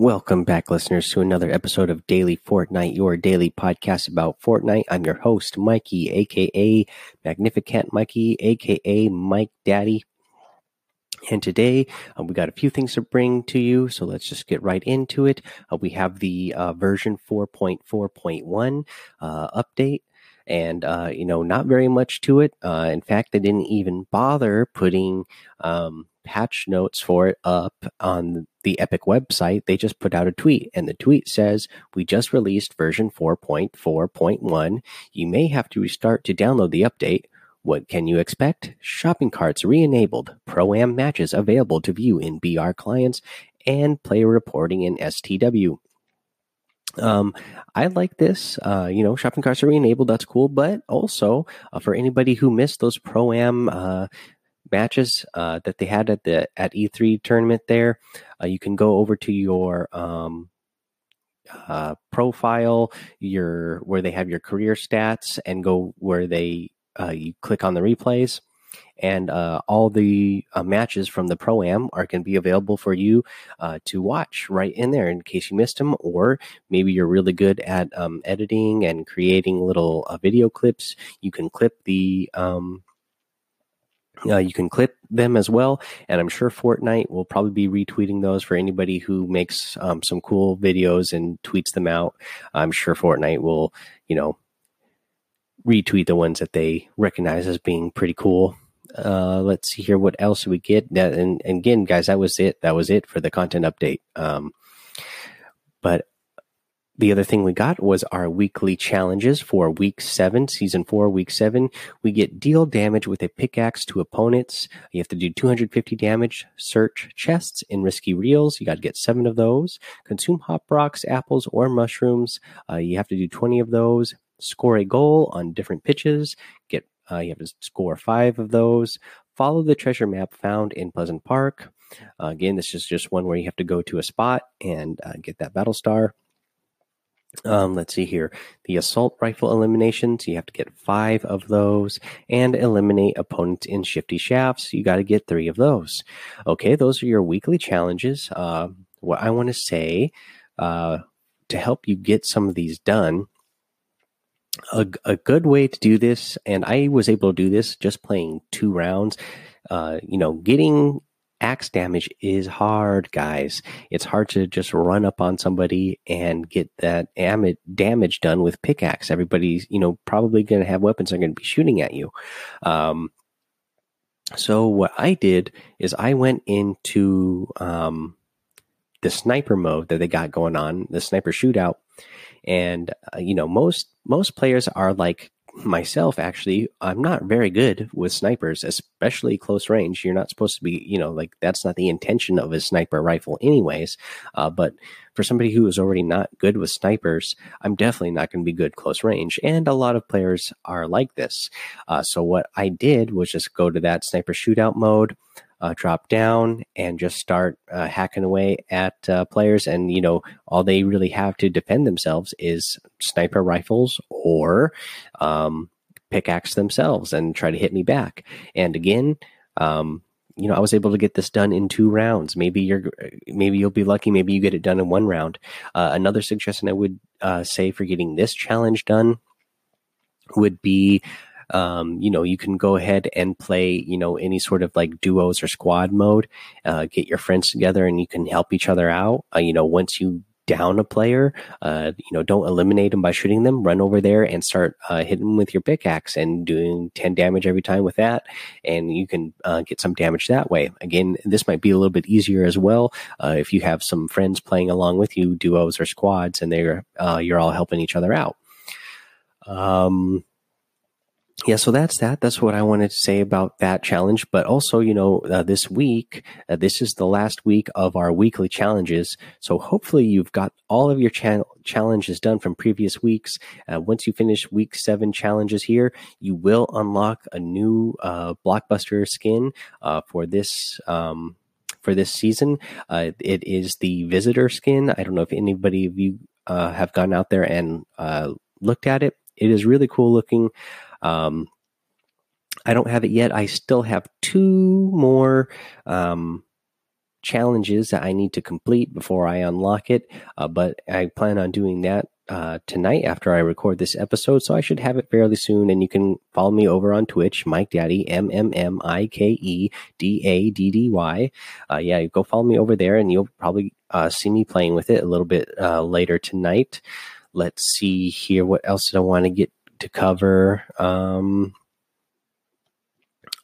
Welcome back, listeners, to another episode of Daily Fortnite, your daily podcast about Fortnite. I'm your host, Mikey, aka Magnificent Mikey, aka Mike Daddy. And today uh, we got a few things to bring to you, so let's just get right into it. Uh, we have the uh, version 4.4.1 uh, update and uh, you know not very much to it uh, in fact they didn't even bother putting um, patch notes for it up on the Epic website. They just put out a tweet, and the tweet says, We just released version 4.4.1. You may have to restart to download the update. What can you expect? Shopping carts re enabled, Pro Am matches available to view in BR clients, and player reporting in STW. Um, I like this. Uh, you know, shopping carts are re-enabled. That's cool. But also uh, for anybody who missed those pro am uh, matches uh, that they had at the at E3 tournament there. Uh, you can go over to your um, uh, profile, your where they have your career stats, and go where they uh, you click on the replays. And uh, all the uh, matches from the pro am are going to be available for you to watch right in there in case you missed them, or maybe you're really good at um, editing and creating little video clips. You can clip the um, uh, you can clip them as well, and I'm sure Fortnite will probably be retweeting those for anybody who makes um, some cool videos and tweets them out. I'm sure Fortnite will, you know, retweet the ones that they recognize as being pretty cool. Uh, let's see here. What else we get? That, and, and, again, guys, that was it. That was it for the content update. Um, but the other thing we got was our weekly challenges for week seven, season four, week seven. We get deal damage with a pickaxe to opponents. You have to do 250 damage, search chests in risky reels. You got to get seven of those. Consume hop rocks, apples, or mushrooms. Uh, you have to do 20 of those. Score a goal on different pitches. Get uh, you have to score five of those. Follow the treasure map found in Pleasant Park. Uh, again, this is just one where you have to go to a spot and uh, get that battle star. Um, let's see here. The assault rifle eliminations, you have to get five of those and eliminate opponents in shifty shafts. You got to get three of those. Okay, those are your weekly challenges. Uh, what I want to say uh, to help you get some of these done, a, a good way to do this, and I was able to do this just playing two rounds. Uh, you know, getting axe damage is hard, guys. It's hard to just run up on somebody and get that damage done with pickaxe. Everybody's, you know, probably going to have weapons that are going to be shooting at you. Um, so what I did is I went into um, the sniper mode that they got going on, the sniper shootout, and uh, you know most most players are like myself actually i'm not very good with snipers especially close range. You're not supposed to be you know like that's not the intention of a sniper rifle anyways. Uh, but for somebody who is already not good with snipers i'm definitely not going to be good close range and a lot of players are like this. Uh, so what i did was just go to that sniper shootout mode uh, drop down and just start uh, hacking away at uh, players. And, you know, all they really have to defend themselves is sniper rifles or um, pickaxe themselves and try to hit me back. And again, um, you know, I was able to get this done in two rounds. Maybe you're, maybe you'll be lucky. Maybe you get it done in one round. Uh, another suggestion I would uh, say for getting this challenge done would be um, you know, you can go ahead and play, you know, any sort of like duos or squad mode. Uh, get your friends together and you can help each other out. Uh, you know, once you down a player, uh, you know, don't eliminate them by shooting them. Run over there and start uh, hitting with your pickaxe and doing 10 damage every time with that. And you can uh, get some damage that way. Again, this might be a little bit easier as well uh, if you have some friends playing along with you, duos or squads, and they're uh, you're all helping each other out. Um, yeah, so that's that. That's what I wanted to say about that challenge. But also, you know, uh, this week, uh, this is the last week of our weekly challenges. So hopefully, you've got all of your cha- challenges done from previous weeks. Uh, once you finish week seven challenges here, you will unlock a new uh, blockbuster skin uh, for this. Um, for this season, uh, it is the visitor skin. I don't know if anybody of you have gone out there and looked at it. It is really cool looking. Um, I don't have it yet. I still have two more um, challenges that I need to complete before I unlock it. Uh, but I plan on doing that uh, tonight after I record this episode, so I should have it fairly soon. And you can follow me over on Twitch, Mike Daddy, M M M I K E D A D D Y. Uh, yeah, go follow me over there, and you'll probably uh, see me playing with it a little bit uh, later tonight. Let's see here. What else did I want to get to cover? Um,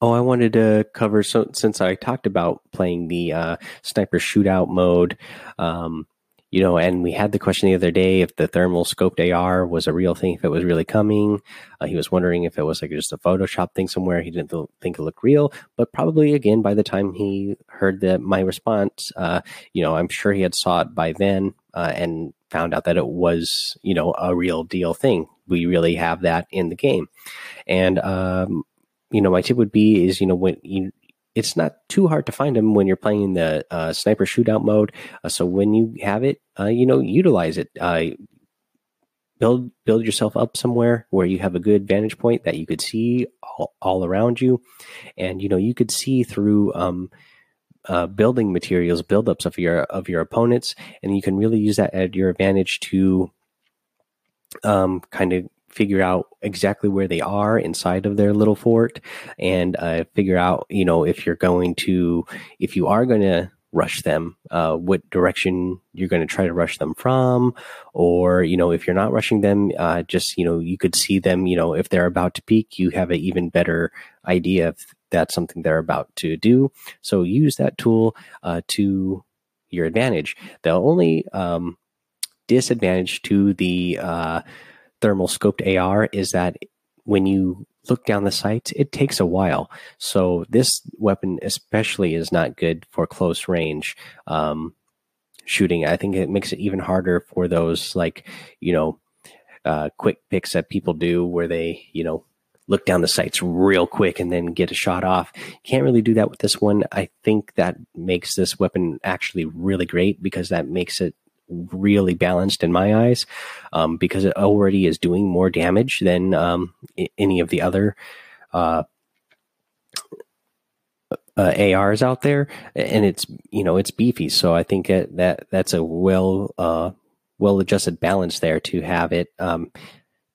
Oh, I wanted to cover so since I talked about playing the uh, sniper shootout mode, um, you know, and we had the question the other day if the thermal scoped AR was a real thing, if it was really coming. Uh, he was wondering if it was like just a Photoshop thing somewhere. He didn't think it looked real, but probably again by the time he heard that my response, uh, you know, I'm sure he had saw it by then uh, and found out that it was, you know, a real deal thing. We really have that in the game, and um, you know, my tip would be is you know when you it's not too hard to find them when you're playing in the uh, sniper shootout mode. Uh, so when you have it, uh, you know, utilize it. Uh, build build yourself up somewhere where you have a good vantage point that you could see all, all around you, and you know you could see through. Um, uh, building materials, buildups of your of your opponents, and you can really use that at your advantage to um, kind of figure out exactly where they are inside of their little fort and uh, figure out, you know, if you're going to, if you are going to rush them, uh, what direction you're going to try to rush them from, or you know, if you're not rushing them, uh, just you know, you could see them. You know, if they're about to peek, you have an even better idea if that's something they're about to do. So use that tool uh, to your advantage. The only um, disadvantage to the uh, thermal scoped AR is that when you look down the sights, it takes a while. So this weapon especially is not good for close range um, shooting. I think it makes it even harder for those like you know uh, quick picks that people do where they you know look down the sights real quick and then get a shot off. Can't really do that with this one. I think that makes this weapon actually really great because that makes it really balanced in my eyes um, because it already is doing more damage than um, any of the other uh, uh, ARs out there, and it's you know it's beefy. So I think that, that that's a well uh, well adjusted balance there to have it um,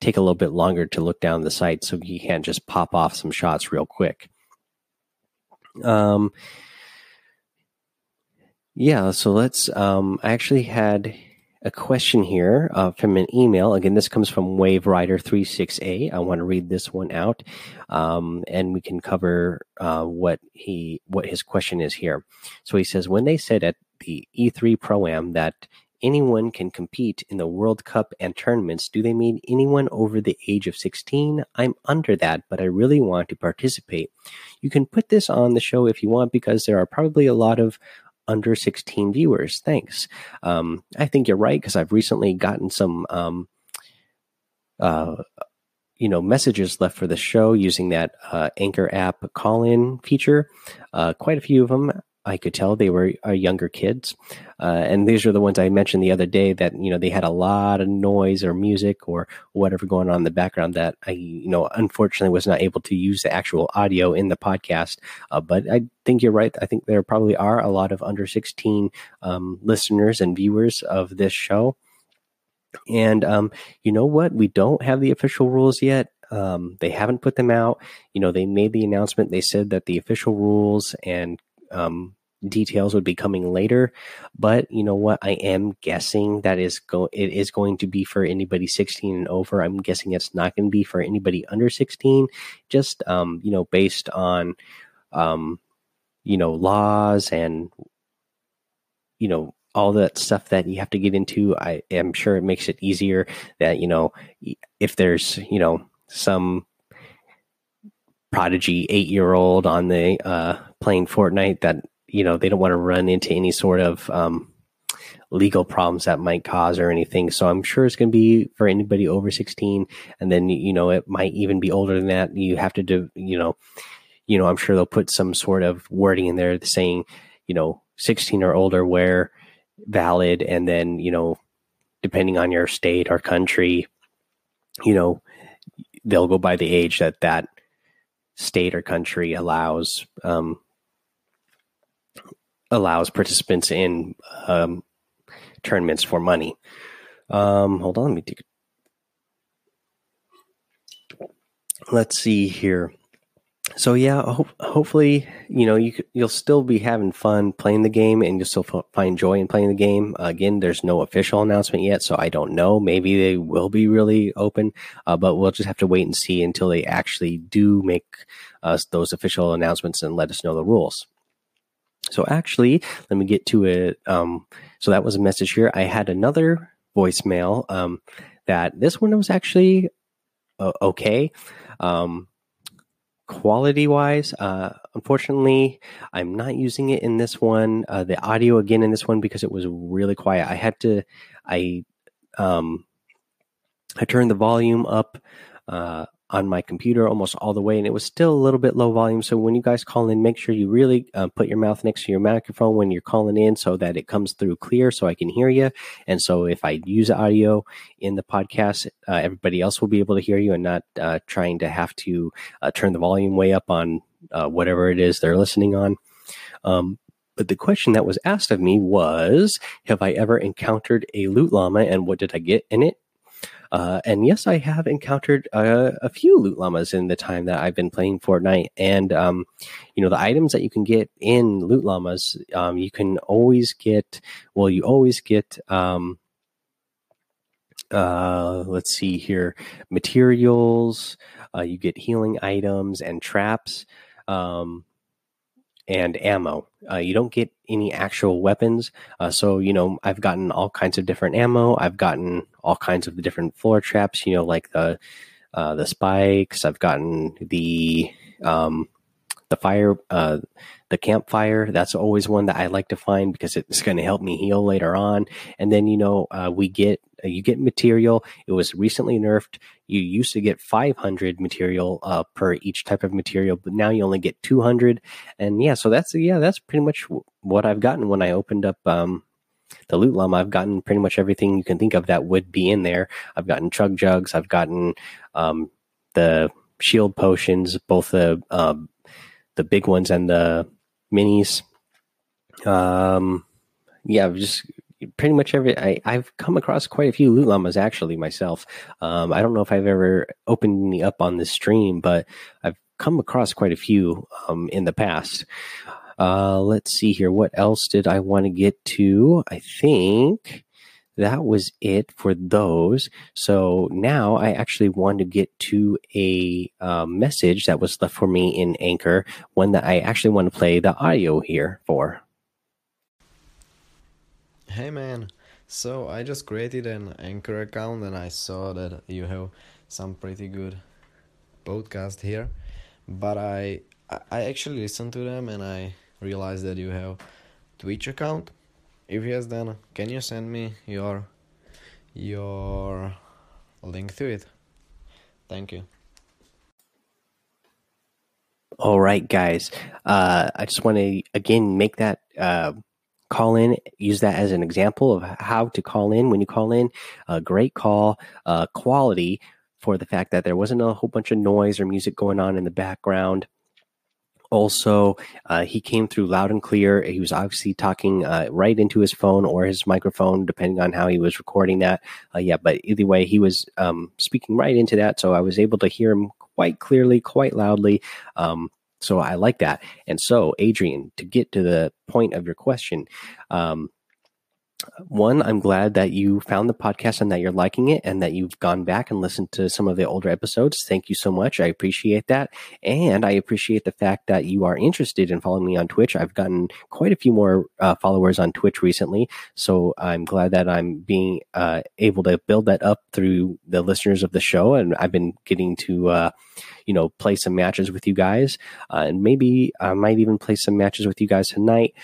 take a little bit longer to look down the sight, so you can't just pop off some shots real quick. Um, yeah, so let's. Um, I actually had a question here uh, from an email. Again, this comes from Wave Rider 36A. I want to read this one out, um, and we can cover uh, what he what his question is here. So he says, when they said at the E3 Pro Am that anyone can compete in the World Cup and tournaments, do they mean anyone over the age of 16? I'm under that, but I really want to participate. You can put this on the show if you want because there are probably a lot of under 16 viewers. Thanks. Um, I think you're right because I've recently gotten some, um, uh, you know, messages left for the show using that uh, Anchor app call in feature. Uh, quite a few of them I could tell they were uh, younger kids, uh, and these are the ones I mentioned the other day that you know they had a lot of noise or music or whatever going on in the background that I you know unfortunately was not able to use the actual audio in the podcast. Uh, but I think you're right. I think there probably are a lot of under 16 um, listeners and viewers of this show. And um, you know what? We don't have the official rules yet. Um, they haven't put them out. You know, they made the announcement. They said that the official rules and um, details would be coming later. But you know what? I am guessing that is go it is going to be for anybody 16 and over. I'm guessing it's not going to be for anybody under 16. Just um, you know, based on um, you know, laws and you know all that stuff that you have to get into. I am sure it makes it easier that you know if there's you know some prodigy eight year old on the uh, playing Fortnite that you know they don't want to run into any sort of um, legal problems that might cause or anything. So I'm sure it's going to be for anybody over 16, and then you know it might even be older than that. You have to do you know you know I'm sure they'll put some sort of wording in there saying you know 16 or older where valid, and then you know depending on your state or country, you know they'll go by the age that that state or country allows um, allows participants in um, tournaments for money. Um, hold on, let me take. Let's see here so yeah, ho- hopefully, you know, you you'll still be having fun playing the game, and you'll still f- find joy in playing the game. Again, there's no official announcement yet, so I don't know. Maybe they will be really open, uh, but we'll just have to wait and see until they actually do make uh, those official announcements and let us know the rules. So actually, let me get to it. Um, so that was a message here. I had another voicemail um, that this one was actually uh, okay. Um, quality wise uh, unfortunately i'm not using it in this one uh, the audio again in this one because it was really quiet i had to i um i turned the volume up uh, on my computer almost all the way, and it was still a little bit low volume. So when you guys call in, make sure you really uh, put your mouth next to your microphone when you're calling in, so that it comes through clear, so I can hear you. And so if I use audio in the podcast, uh, everybody else will be able to hear you, and not uh, trying to have to uh, turn the volume way up on uh, whatever it is they're listening on. Um, but the question that was asked of me was, have I ever encountered a loot llama, and what did I get in it? Uh, and yes, I have encountered uh, a few loot llamas in the time that I've been playing Fortnite. And, um, you know, the items that you can get in loot llamas, um, you can always get, well, you always get, um, uh, let's see here, materials, uh, you get healing items and traps. Um, and ammo. Uh, you don't get any actual weapons. Uh, so, you know, I've gotten all kinds of different ammo. I've gotten all kinds of the different floor traps, you know, like the uh, the spikes. I've gotten the um, the fire, uh, the campfire. That's always one that I like to find because it's going to help me heal later on. And then, you know, uh, we get uh, you get material. It was recently nerfed. You used to get 500 material uh, per each type of material, but now you only get 200. And yeah, so that's yeah, that's pretty much what I've gotten when I opened up um, the loot llama. I've gotten pretty much everything you can think of that would be in there. I've gotten chug jugs. I've gotten um, the shield potions, both the um, the big ones and the minis. Um, yeah, just pretty much every I, have come across quite a few loot llamas actually myself. Um, I don't know if I've ever opened any up on this stream, but I've come across quite a few um, in the past. Uh, let's see here. What else did I want to get to? I think that was it for those. So now I actually want to get to a uh, message that was left for me in Anchor, one that I actually want to play the audio here for. Hey man, so I just created an Anchor account and I saw that you have some pretty good podcast here, but I I actually listened to them and I realized that you have Twitch account. If yes, then can you send me your your link to it? Thank you. All right, guys. Uh, I just want to again make that. Uh, call in, use that as an example of how to call in when you call in. A great call, uh, quality for the fact that there wasn't a whole bunch of noise or music going on in the background. Also, uh, he came through loud and clear. He was obviously talking uh, right into his phone or his microphone, depending on how he was recording that. Uh, yeah, but either way, he was um, speaking right into that, so I was able to hear him quite clearly, quite loudly. Um, so I like that. And so, Adrian, to get to the point of your question, um, one, I'm glad that you found the podcast and that you're liking it and that you've gone back and listened to some of the older episodes. Thank you so much. I appreciate that. And I appreciate the fact that you are interested in following me on Twitch. I've gotten quite a few more uh, followers on Twitch recently. So I'm glad that I'm being uh, able to build that up through the listeners of the show. And I've been getting to, uh, you know, play some matches with you guys. Uh, and maybe I might even play some matches with you guys tonight.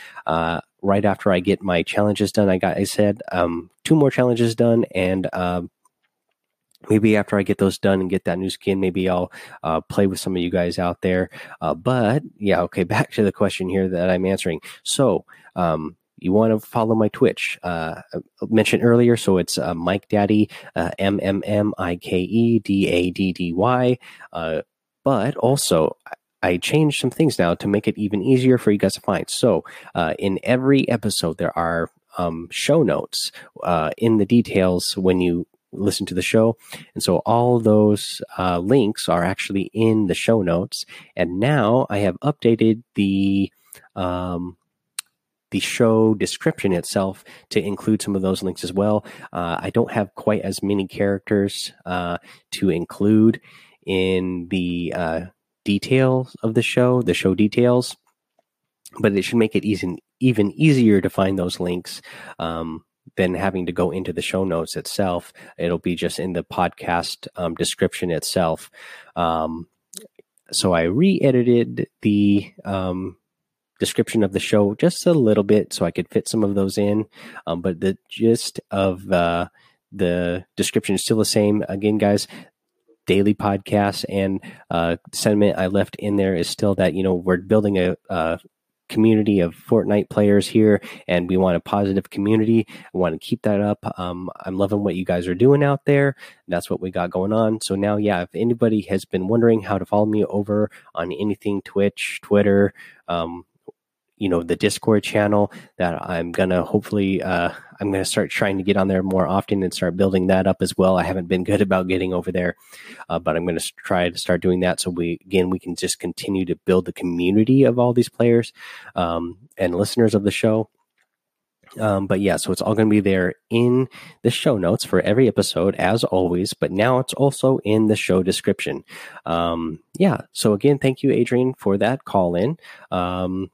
Uh, right after I get my challenges done. I got, I said, um, two more challenges done, and um, maybe after I get those done and get that new skin, maybe I'll uh, play with some of you guys out there. Uh, but yeah, okay, back to the question here that I'm answering. So, um, you want to follow my Twitch. Uh, I mentioned earlier, so it's uh, Mike Daddy, uh, M M M I K E D A D D Y. Uh, but also, I changed some things now to make it even easier for you guys to find. So, uh, in every episode, there are um, show notes uh, in the details when you listen to the show. And so all those uh, links are actually in the show notes. And now I have updated the um, the show description itself to include some of those links as well. Uh, I don't have quite as many characters uh, to include in the uh, details of the show, the show details, but it should make it easy, even easier to find those links. Um, than having to go into the show notes itself. It'll be just in the podcast um, description itself. Um, so I re edited the um, description of the show just a little bit so I could fit some of those in. Um, but the gist of uh, the description is still the same. Again, guys, daily podcasts and uh, sentiment I left in there is still that, you know, we're building a, a community of Fortnite players here, and we want a positive community. I want to keep that up. Um, I'm loving what you guys are doing out there. That's what we got going on. So now, yeah, if anybody has been wondering how to follow me over on anything Twitch, Twitter, um, you know the discord channel that i'm gonna hopefully uh, i'm gonna start trying to get on there more often and start building that up as well i haven't been good about getting over there uh, but i'm gonna try to start doing that so we again we can just continue to build the community of all these players um, and listeners of the show um, but yeah, so it's all going to be there in the show notes for every episode, as always. But now it's also in the show description. Um, yeah. So again, thank you, Adrian, for that call in. Um,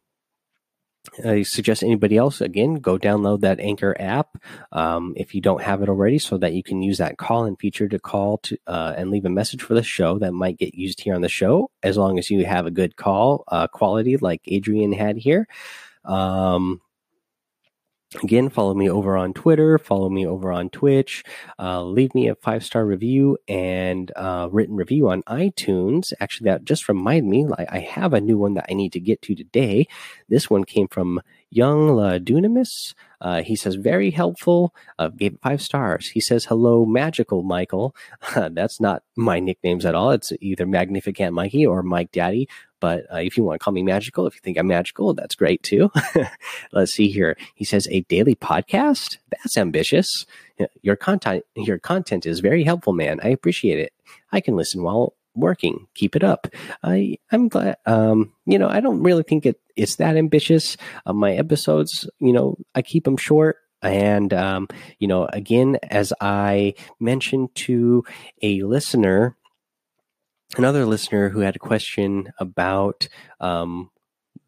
I suggest anybody else again go download that Anchor app um, if you don't have it already, so that you can use that call in feature to call to uh, and leave a message for the show that might get used here on the show, as long as you have a good call uh, quality like Adrian had here. Um, Again, follow me over on Twitter, follow me over on Twitch, uh, leave me a five star review and uh, written review on iTunes. Actually, that just reminded me, I, I, have a new one that I need to get to today. This one came from Young La Dunamis. Uh, he says, very helpful. Uh, gave it five stars. He says, hello, magical Michael. That's not my nicknames at all. It's either Magnificent Mikey or Mike Daddy. But uh, if you want to call me magical, if you think I'm magical, that's great too. Let's see here. He says, a daily podcast? That's ambitious. Your content, your content is very helpful, man. I appreciate it. I can listen while working. Keep it up. I I'm glad. Um, you know, I don't really think it it's that ambitious. Uh, my episodes, you know, I keep them short. And um, you know, again, as I mentioned to a listener, another listener who had a question about um,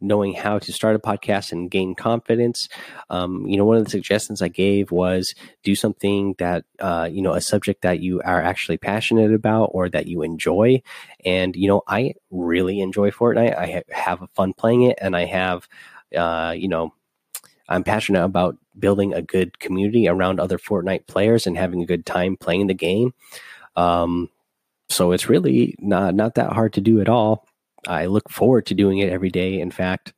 knowing how to start a podcast and gain confidence. Um, you know, one of the suggestions I gave was do something that, uh, you know, a subject that you are actually passionate about or that you enjoy. And, you know, I really enjoy Fortnite. I ha- have fun playing it and I have, uh, you know, I'm passionate about building a good community around other Fortnite players and having a good time playing the game. Um, so it's really not not that hard to do at all. I look forward to doing it every day, in fact.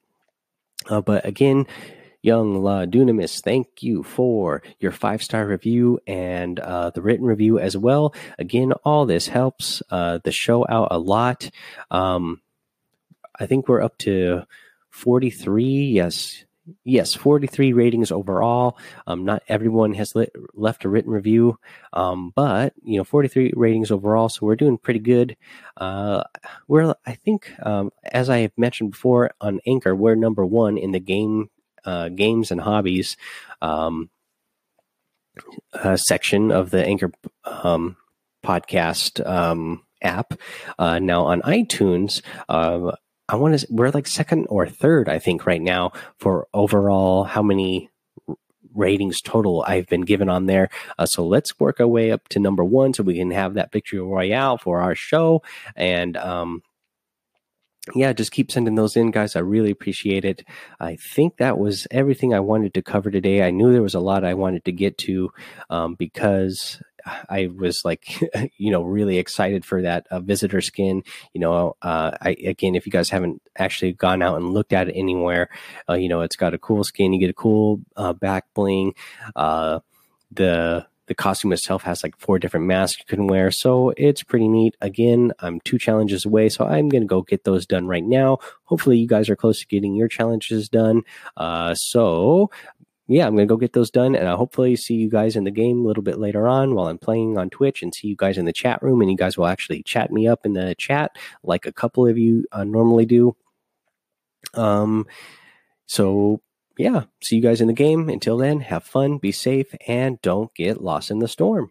Uh, but again, Young La Dunamis, thank you for your five star review and uh, the written review as well. Again, all this helps uh, the show out a lot. Um, I think we're up to 43. Yes, yes, 43 ratings overall. Um, not everyone has lit, left a written review, um, but you know, 43 ratings overall. So we're doing pretty good. Uh, we're, I think, um, as I have mentioned before on Anchor, we're number one in the game, uh, games and hobbies um, uh, section of the Anchor um, podcast um, app. Uh, now on iTunes, uh, I want to. We're like second or third, I think, right now for overall how many ratings total I've been given on there. Uh, so let's work our way up to number one, so we can have that victory royale for our show. And um, yeah, just keep sending those in, guys. I really appreciate it. I think that was everything I wanted to cover today. I knew there was a lot I wanted to get to um, because I was like, you know, really excited for that uh, visitor skin. You know, uh, I again, if you guys haven't actually gone out and looked at it anywhere, uh, you know, it's got a cool skin. You get a cool uh, back bling. Uh, the the costume itself has like four different masks you can wear. So it's pretty neat. Again, I'm two challenges away. So I'm going to go get those done right now. Hopefully, you guys are close to getting your challenges done. Uh, so yeah, I'm going to go get those done and I'll hopefully see you guys in the game a little bit later on while I'm playing on Twitch and see you guys in the chat room. And you guys will actually chat me up in the chat like a couple of you uh, normally do. Um, so yeah, see you guys in the game. Until then, have fun, be safe, and don't get lost in the storm.